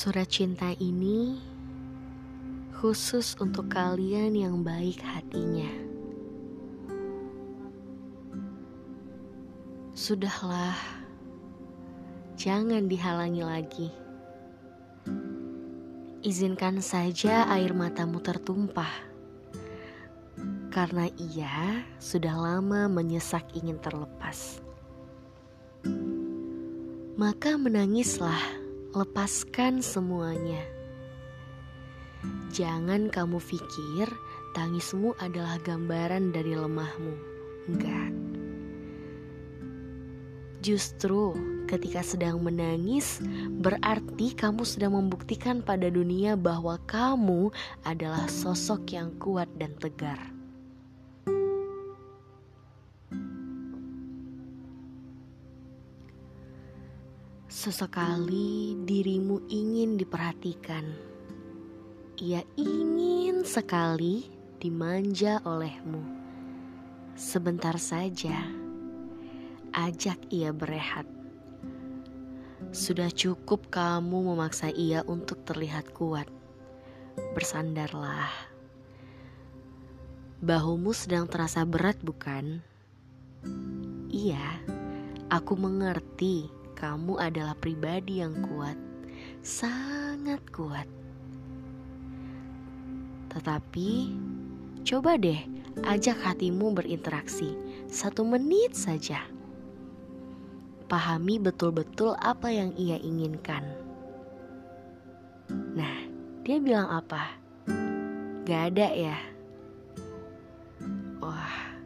Surat cinta ini khusus untuk kalian yang baik hatinya. Sudahlah, jangan dihalangi lagi. Izinkan saja air matamu tertumpah, karena ia sudah lama menyesak ingin terlepas. Maka menangislah, lepaskan semuanya. Jangan kamu pikir tangismu adalah gambaran dari lemahmu. Enggak. Justru ketika sedang menangis, berarti kamu sedang membuktikan pada dunia bahwa kamu adalah sosok yang kuat dan tegar. Sesekali dirimu ingin diperhatikan ia ingin sekali dimanja olehmu. Sebentar saja, ajak ia berehat. Sudah cukup kamu memaksa ia untuk terlihat kuat. Bersandarlah. Bahumu sedang terasa berat, bukan? Iya, aku mengerti kamu adalah pribadi yang kuat, sangat kuat. Tetapi, coba deh ajak hatimu berinteraksi satu menit saja. Pahami betul-betul apa yang ia inginkan. Nah, dia bilang apa? Gak ada ya? Wah,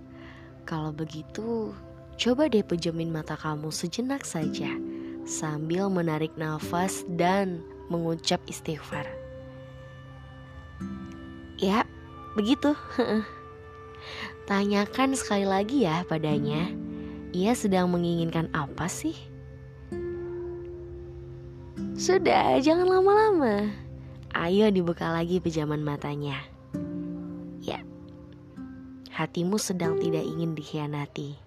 kalau begitu, coba deh pejamin mata kamu sejenak saja sambil menarik nafas dan mengucap istighfar. Ya, begitu. Tanyakan sekali lagi ya padanya. Ia sedang menginginkan apa sih? Sudah, jangan lama-lama. Ayo dibuka lagi pejaman matanya. Ya, hatimu sedang tidak ingin dikhianati.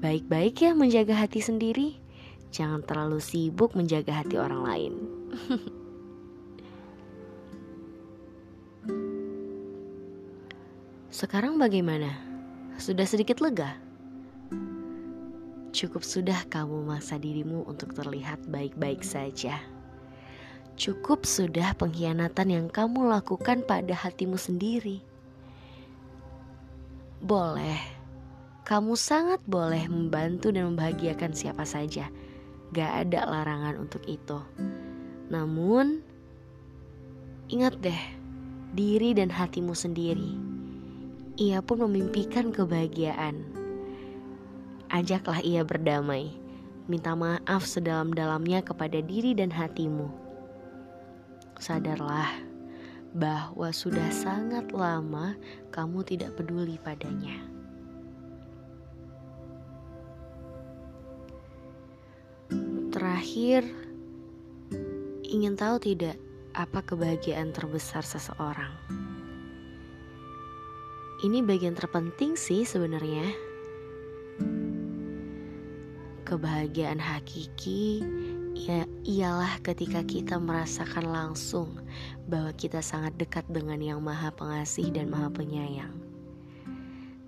Baik-baik ya menjaga hati sendiri. Jangan terlalu sibuk menjaga hati orang lain. Sekarang bagaimana? Sudah sedikit lega? Cukup sudah kamu memaksa dirimu untuk terlihat baik-baik saja. Cukup sudah pengkhianatan yang kamu lakukan pada hatimu sendiri. Boleh, kamu sangat boleh membantu dan membahagiakan siapa saja. Gak ada larangan untuk itu. Namun, ingat deh, diri dan hatimu sendiri ia pun memimpikan kebahagiaan. Ajaklah ia berdamai, minta maaf sedalam-dalamnya kepada diri dan hatimu. Sadarlah bahwa sudah sangat lama kamu tidak peduli padanya. Terakhir, ingin tahu tidak apa kebahagiaan terbesar seseorang? Ini bagian terpenting sih sebenarnya. Kebahagiaan hakiki ya ialah ketika kita merasakan langsung bahwa kita sangat dekat dengan Yang Maha Pengasih dan Maha Penyayang.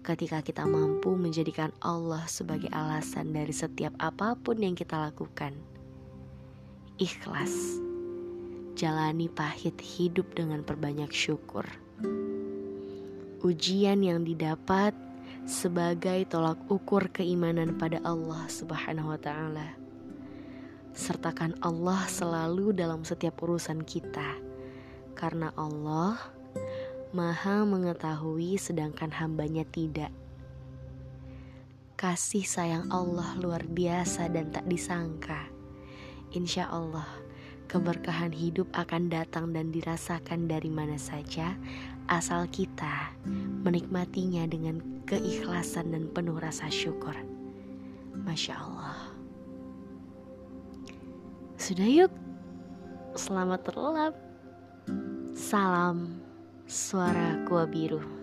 Ketika kita mampu menjadikan Allah sebagai alasan dari setiap apa pun yang kita lakukan. Ikhlas. Jalani pahit hidup dengan perbanyak syukur ujian yang didapat sebagai tolak ukur keimanan pada Allah Subhanahu wa taala. Sertakan Allah selalu dalam setiap urusan kita. Karena Allah Maha mengetahui sedangkan hambanya tidak. Kasih sayang Allah luar biasa dan tak disangka. Insya Allah, keberkahan hidup akan datang dan dirasakan dari mana saja, asal kita menikmatinya dengan keikhlasan dan penuh rasa syukur. Masya Allah. Sudah yuk, selamat terlelap. Salam suara kuah biru.